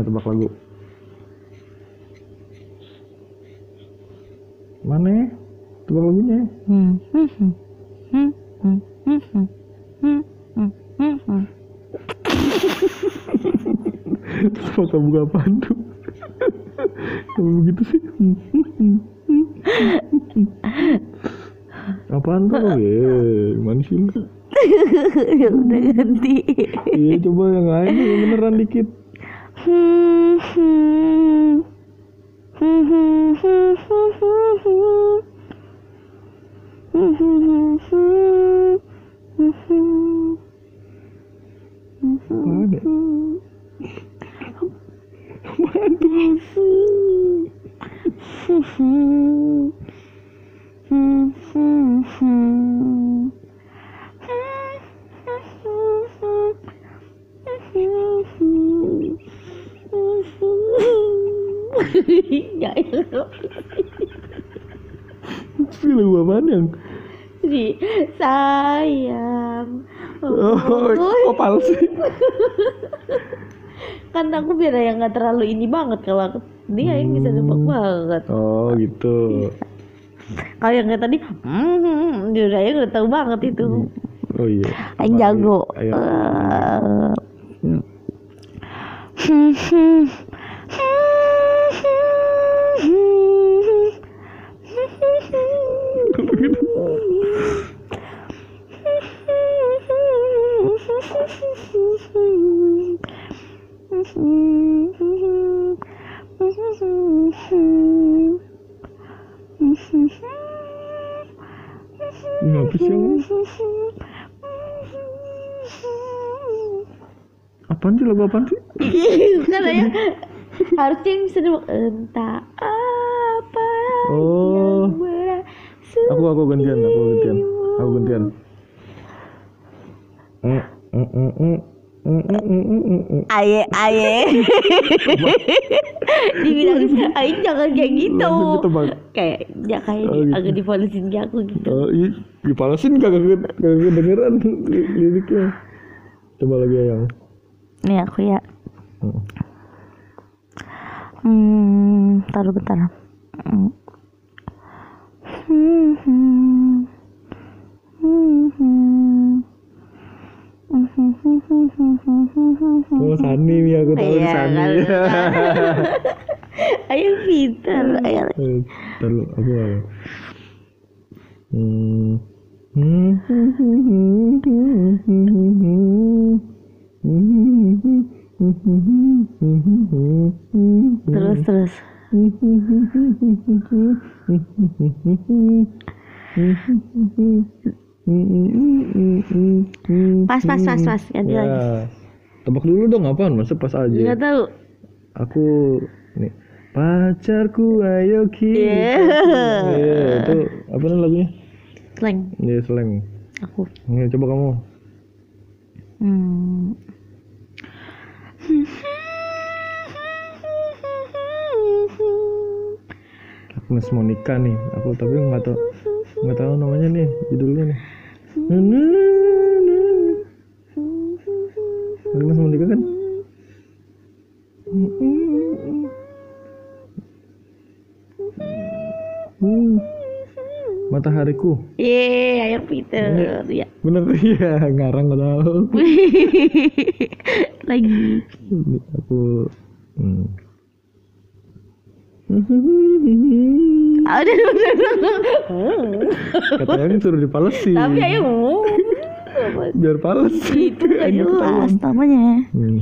mana tebak lagu mana ya tebak lagunya hmm. Hmm. Hmm. Buka apaan tuh? Kalau begitu sih. Apaan tuh? Ya, gimana sih lu? ya udah ganti. Iya coba yang lain beneran dikit. 哼哼哼哼哼 aku biar yang nggak terlalu ini banget kalau aku. Dia yang bisa nebak banget. Oh gitu. kalau yang kayak tadi hmm dia udah udah tahu banget itu. Oh iya. Aing jago. Ayo. Hmm, hmm. Ngapa sih apaan sih lagu apaan sih? Bukan ya harusnya yang bisa nebak entah apa Oh. Aku aku gantian, aku gantian. Aku gantian. Mm, mm, mm, aye aye dibilang aye jangan kayak gitu ketebak. kayak ya kayak Oh, gitu. agak dipolisin kayak aku gitu Oh, iya, dipalasin kagak kagak kedengeran liriknya. Coba lagi yang. nih aku ya Mm. hmm taruh bentar Hmm. Hmm, Iya. Ayo pintar, ayo. Terus aku. ya? Hmm. Terus terus. Pas pas pas pas ganti ya, lagi. Tebak dulu dong apaan? Masa pas aja. nggak tahu Aku nih pacarku ayo kita. Iya. Iya, itu apa namanya lagunya? slang Iya, slang. aku Nih, coba kamu. hmm. Agnes Monica nih. Aku tapi nggak tahu nggak tahu namanya nih judulnya nih. Agnes Monica kan? Hmm. Matahariku. Yeay, ayo Peter. Ya. Bener iya, ngarang nggak tahu. Lagi. Ini aku hmm. Ada Katanya suruh dipalesin. Tapi ayo. biar pales. Itu Ayo jelas namanya. Hmm.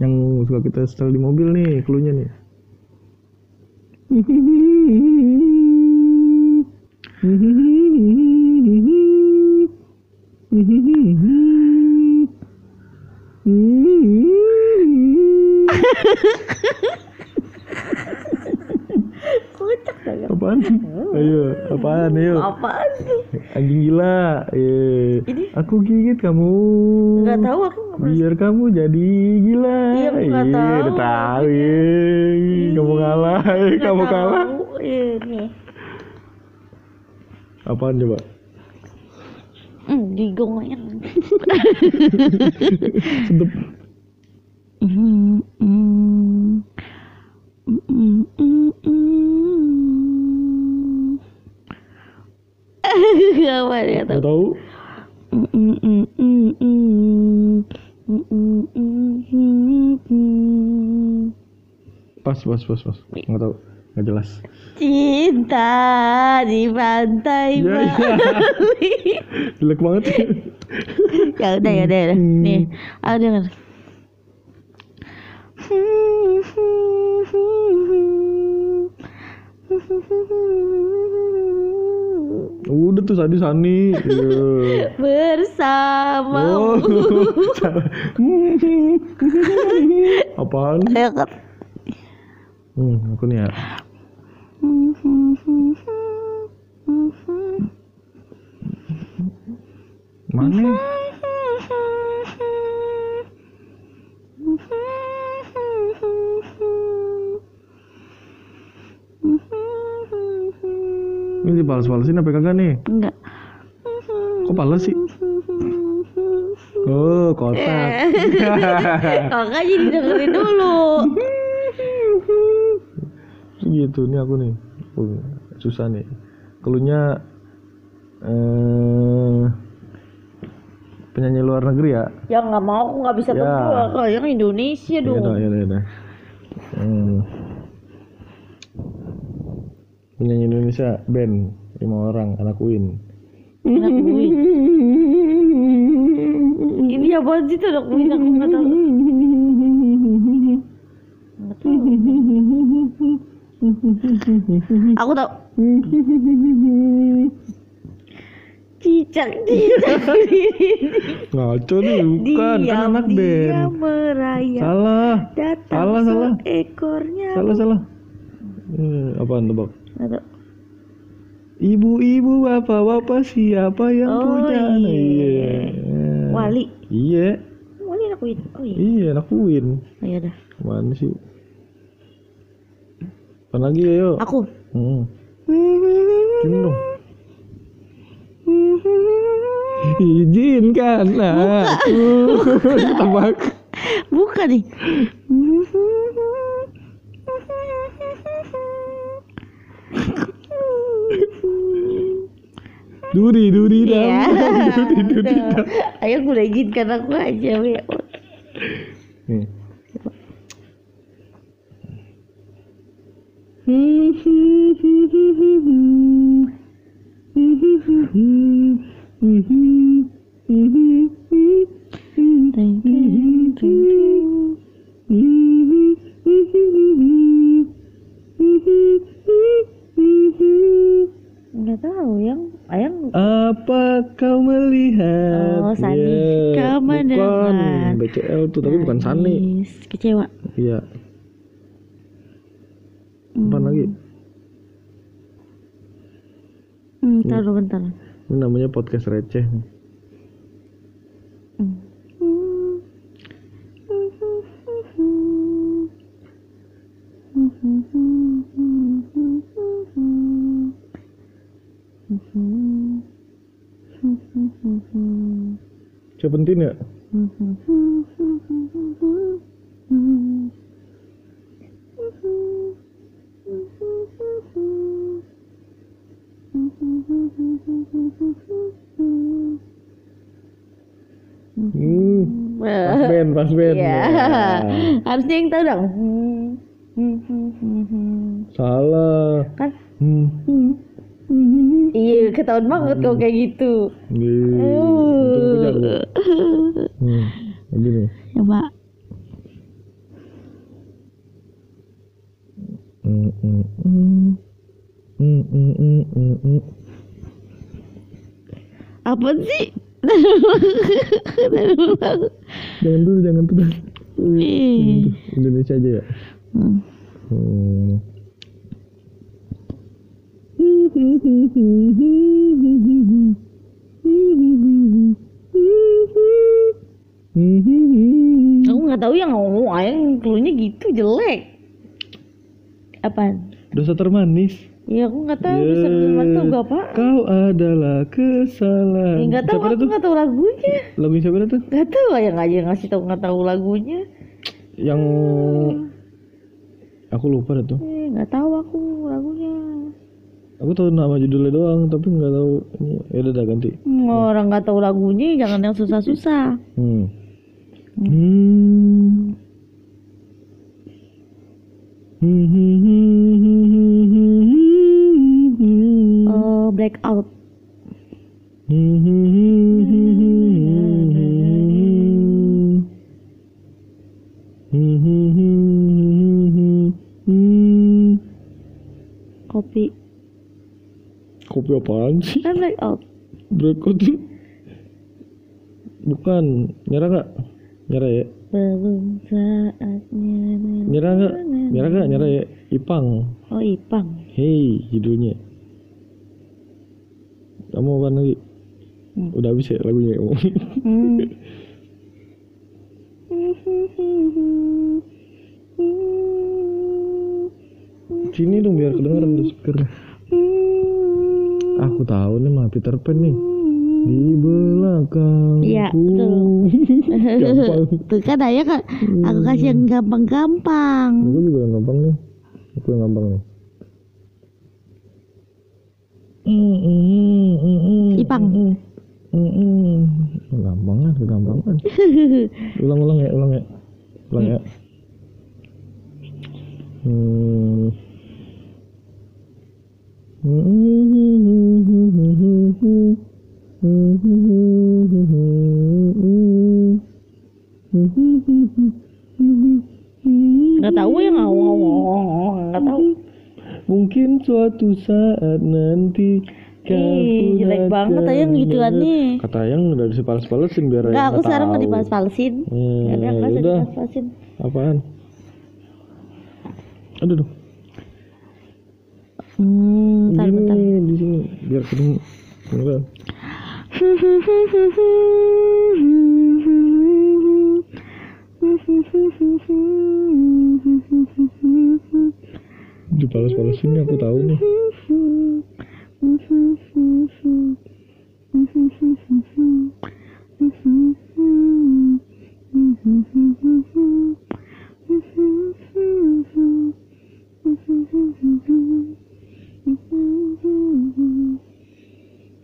Yang suka kita setel di mobil nih, klunya nih. Apaan? Ayo, apaan? Ayo. Apaan? Anjing gila. Eh, aku gigit kamu. Nggak tahu aku. Biar kamu jadi gila. Iya, aku nggak Iya, tahu. udah tahu. Iya, kamu kalah. Nggak kamu tahu. kalah. Ini. Apaan coba? Hmm, digongin. Sedep. Hmm. Tahu. Nggak tahu. Mm. Pas, pas, pas, pas. Nggak tahu. Nggak jelas. Cinta di pantai iya. Bali. Jelek banget. ya udah ya udah ya udah. Nih ah denger Udah tuh Sani Sani. Iya. bersama Oh, salah. Apaan? Hmm, aku nih ya. Mana? Dibales-balesin apa kagak nih? enggak Kok pales sih? Oh, kotak. nggak jadi dengerin dulu gitu nih aku nih susah nih keluhnya eh penyanyi luar negeri ya ya nggak mau aku nggak bisa Ya. kalau yang Indonesia ya dong udah ya udah ya udah. Hmm. Penyanyi Indonesia band lima orang anak Win Anak Win. ini apa sih tuh anak Win aku nggak tahu. Aku tahu. Cicak cicak. Ngaco nih bukan. Kan anak dia band. merayap. Salah. Datang Salah, salah. seekornya salah salah. Eh, apaan tebak Nggak tahu. Ibu-ibu, bapak-bapak, siapa yang Oh, punya anak? iya. Iya. Wali Iya, Wali anak Win oh iya iya anak Win. oh, ya udah Mana sih? Apa lagi ya, yuk? aku Hmm. Gini dong. Izinkan aku tebak. bukan nih Duri, duri dam. Iya. Duri, duri dam. Ayo gue izinkan aku aja we. Nih. Ting, ting, BCL tuh, tapi bukan. Nangis, kecewa. Iya. Apa Hmm. lagi? Hmm, taruh bentar. Ini namanya podcast receh. Hmm. Siapa penting ya? Hmm, pas band. Iya. Ya. Harusnya yang tahu dong. Hmm. Hmm, hmm, hmm, hmm. Salah. Kan? Hmm. Iya, ketahuan banget kalau kayak gitu. Aku jago. Hmm, begini. Coba. Hmm, hmm, hmm. Hmm, hmm, hmm, hmm, hmm. Apa sih? Jangan dulu, jangan dulu. Nih. Indonesia aja ya. Hmm. Hmm. Aku nggak tahu yang ngomong ayang keluarnya gitu jelek. Apaan? Dosa termanis. Ya aku nggak tahu Ya. bisa tahu gak apa. Kau adalah kesalahan. Ya nggak tahu Siapa aku nggak tahu lagunya. Lagu siapa tuh? Nggak tahu ayang aja ngasih tahu nggak tahu lagunya. Yang aku lupa tuh. Eh nggak tahu aku lagunya. Aku tahu nama judulnya doang, tapi nggak tahu ini. Ya udah dah ganti. Hmm, Orang nggak tahu lagunya jangan yang susah-susah. Hmm. Hmm. Hmm, hmm, hmm, hmm, hmm, hmm. Kopi. Kopi apaan sih? Kan blackout. Breakout Bukan, nyerah gak? Nyerah ya? Belum saatnya. Nyerah gak? Nyerah gak? Nyerah ya? Ipang Oh, Ipang. Hey judulnya Kamu apa lagi? Hmm. Udah habis ya lagunya Hmm. Sini dong biar kedengeran di speaker Aku tahu nih mah Peter Pan nih Di belakang Iya, betul. Tuh kan ayah kan aku kasih yang gampang-gampang. Aku juga yang gampang nih Aku yang gampang nih Mm, mm, mm, Ipang. mm. Gampangan, kegampangan Ulang-ulang ya, ulang ya Ulang ya Hmm. Nggak tahu yang awal nggak tahu. Mungkin suatu saat nanti Ih, jelek banget ayang nih. Kata yang udah dipales-palesin biar Enggak, Ayang aku sekarang nggak tahu. dibahas-balesin. Hmm, Ya udah. Apaan? Aduh, duh. Hmm, bentar, di sini biar ketemu. Enggak. Dipales-palesin aku tahu nih.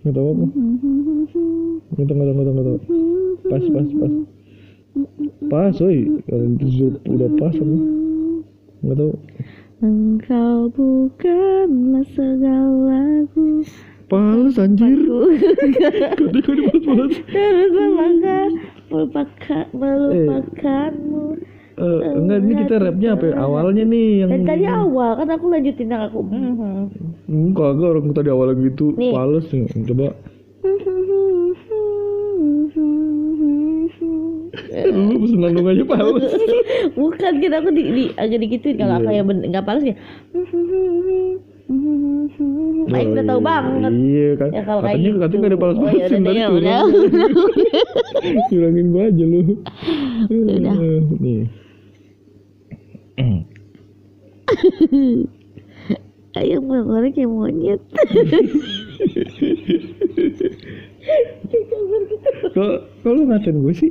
Nggak tahu apa. Nggak tahu, nggak tahu, nggak tahu. Pas, pas, pas. Pas, oi. Udah pas aku. Nggak tahu. Engkau bukanlah segalaku. Pales anjir. Aku Ketika dipales-pales. terus melangkah melupakan melupakanmu. Eh, enggak ini kita rapnya apa ya? awalnya nih yang Dan tadi awal kan aku lanjutin yang aku. Mhm. enggak enggak orang tadi awalnya gitu Nih. pales nih coba lu pesen nandung aja pales Bukan kan aku di, di agak digituin kalau Iya. kayak nggak panas ya. Aing udah tahu banget. iya kan Ya kalau kayak katanya gitu. katanya nggak ada pales Oh, ya palesin udah, ya tuh udah. curangin gua aja lu Udah. Eh, nih Ayam ngorek kayak monyet. kok kok lu ngatain gue sih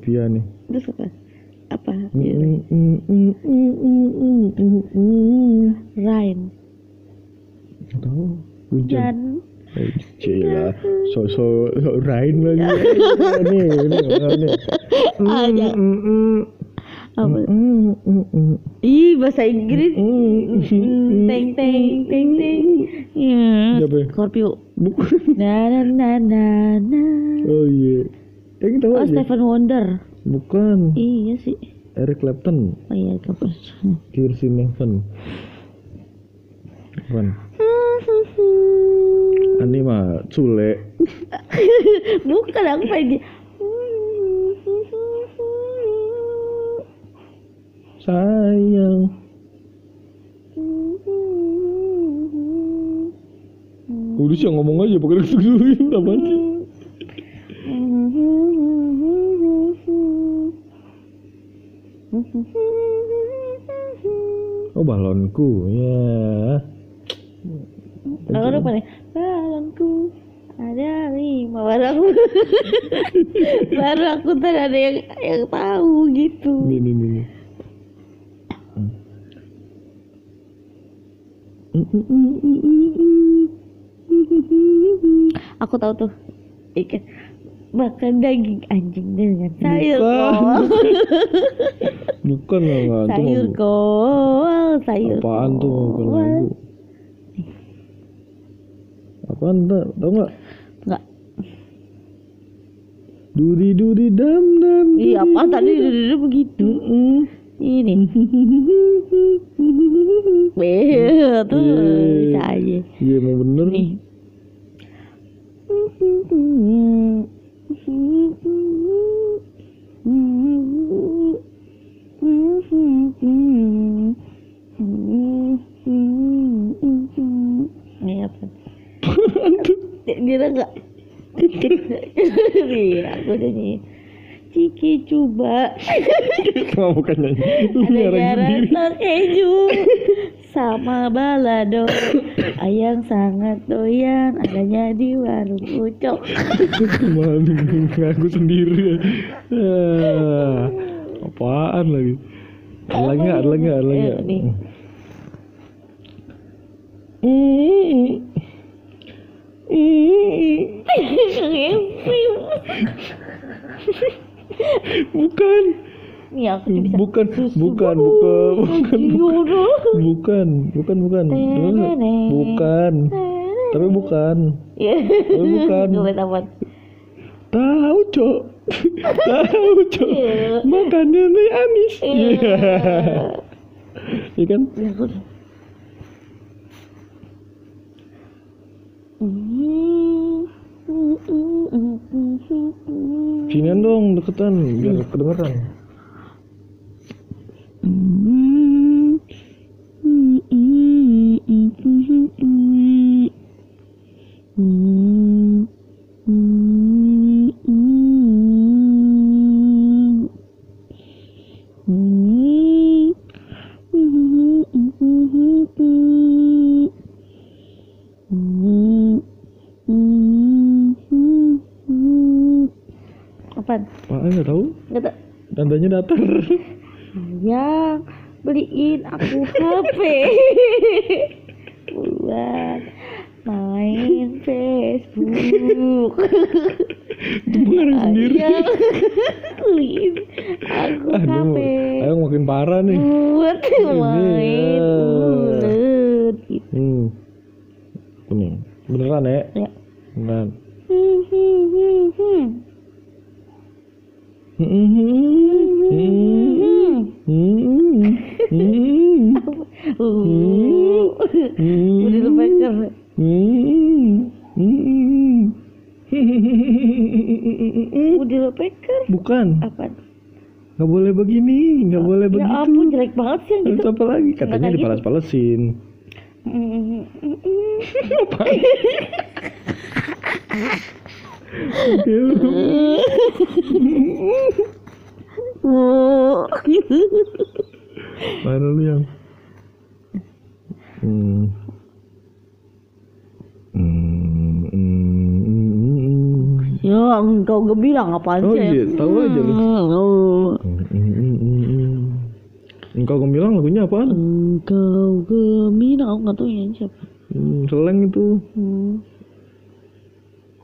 Utopia nih Terus apa? Apa? Mm, mm, mm, mm, mm, mm, mm, mm. Rain. Tahu hujan Eh, Cila, so so so rain lagi. Mm, mm, apa? mm, mm, mm, Ih, bahasa Inggris. mm, Mm, Teng teng teng teng. Ya. Ya? Scorpio. Bukan. Na na na na na. Oh iya. Eh kita Oh, aja. Stephen Wonder. Bukan. Iya sih. Eric Clapton. Oh iya, kapan? Kirsten Neven. Bukan. Ani mah Cule. Bukan aku pengen di sayang udah sih ngomong aja pakai dulu apaan sih oh balonku ya. Aku lupa nih? Balonku ada lima baru aku baru aku tadi ada yang yang tahu gitu. Ini ini ini. Aku tahu tuh. Ikan makan daging anjing dengan sayur Bukan. kol. Bukan lah nggak sayur kol sayur apaan tuh bukan kol. lagu apaan tak tau nggak? Nggak. duri duri dam dam iya apa tadi dulu begitu? Mm-mm. ini. Beh, tuh bisa aja. Iya emang bener. Nih Ini apa? Dia enggak? Iya, aku nyanyi. Ciki coba Nggak bukan nyanyi ada garator keju sama balado. Ayang sangat doyan adanya di warung ucok malu ngaku sendiri. Ah, apaan lagi? Ada nggak? Ada nggak? Ada nggak? Eh, bukan Nih aku bisa bukan bukan bukan bukan. bukan bukan bukan. Bukan. Tapi bukan. Iya. Tapi bukan. Tahu cok. Tahu cok. Iya. makannya nih anis. Iya. iya. Iya kan? Ya, aku udah. Hmm. sinian dong deketan biar kedengeran Apaan? Apaan nggak tahu Nggak tau. tandanya datar Yang beliin aku HP buat main Facebook. itu sendiri beliin aku aduh HP ayo makin parah nih buat main ya. ulet gitu. hmm ini beneran ya Ya. beneran Hmm, hmm, hmm, hmm. Hmm, Hmm. hmm, hmm, Uh. hmm, Udah lupa hmm. Udah lupa kan? bukan Apa? nggak boleh begini nggak boleh Ya begitu ampun jelek banget sih yang gitu. apa lagi katanya gitu. dipalas-palesin apa Ya, Oh. Mana lu yang hmm. Hmm, hmm, hmm. Ya, engkau gak bilang apaan Oh sih? iya, tahu aja lu. Oh. Hmm, hmm, hmm, hmm. Engkau gemilang lagunya apaan? Engkau gemilang, aku gak tahu nyanyi siapa. Hmm, seleng itu Hmm.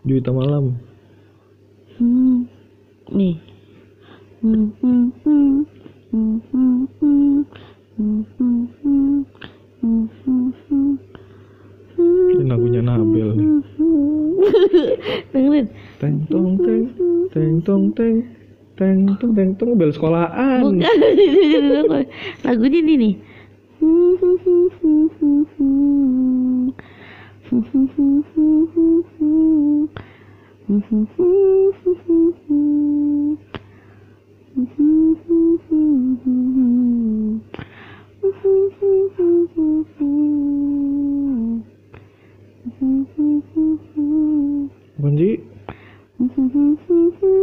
Juwita Malam. Hmm. Nih. Hmm, hmm, hmm. Ini lagunya Nabel nih. Dengerin. Teng tong teng, teng tong teng, teng tong teng tong bel sekolahan. Bukan. Lagunya ini nih. Bunji?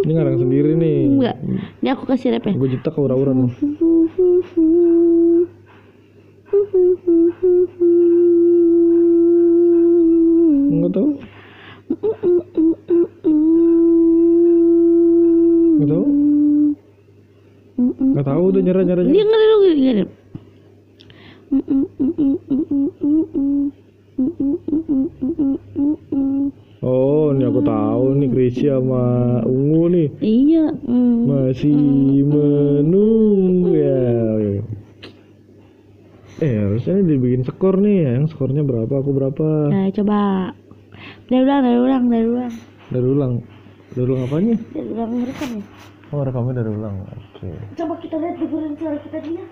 Ini ngarang sendiri nih. Enggak. Ini aku kasih rap ya. Gue jetak aura-aura nih. Enggak tau Enggak tau nggak tahu udah nyerah nyerah Dia nggak nggak ada. oh ini aku tahu nih Krisya sama Ungu nih Iya. masih menunggu ya eh harusnya dibikin skor nih yang skornya berapa aku berapa Nah, coba. Dari ulang, dari ulang, dari ulang. dari ulang dari ulang apanya Dari ulang merekam ya. Oh rekamnya dari ulang oke Coba kita lihat dengerin suara kita dia.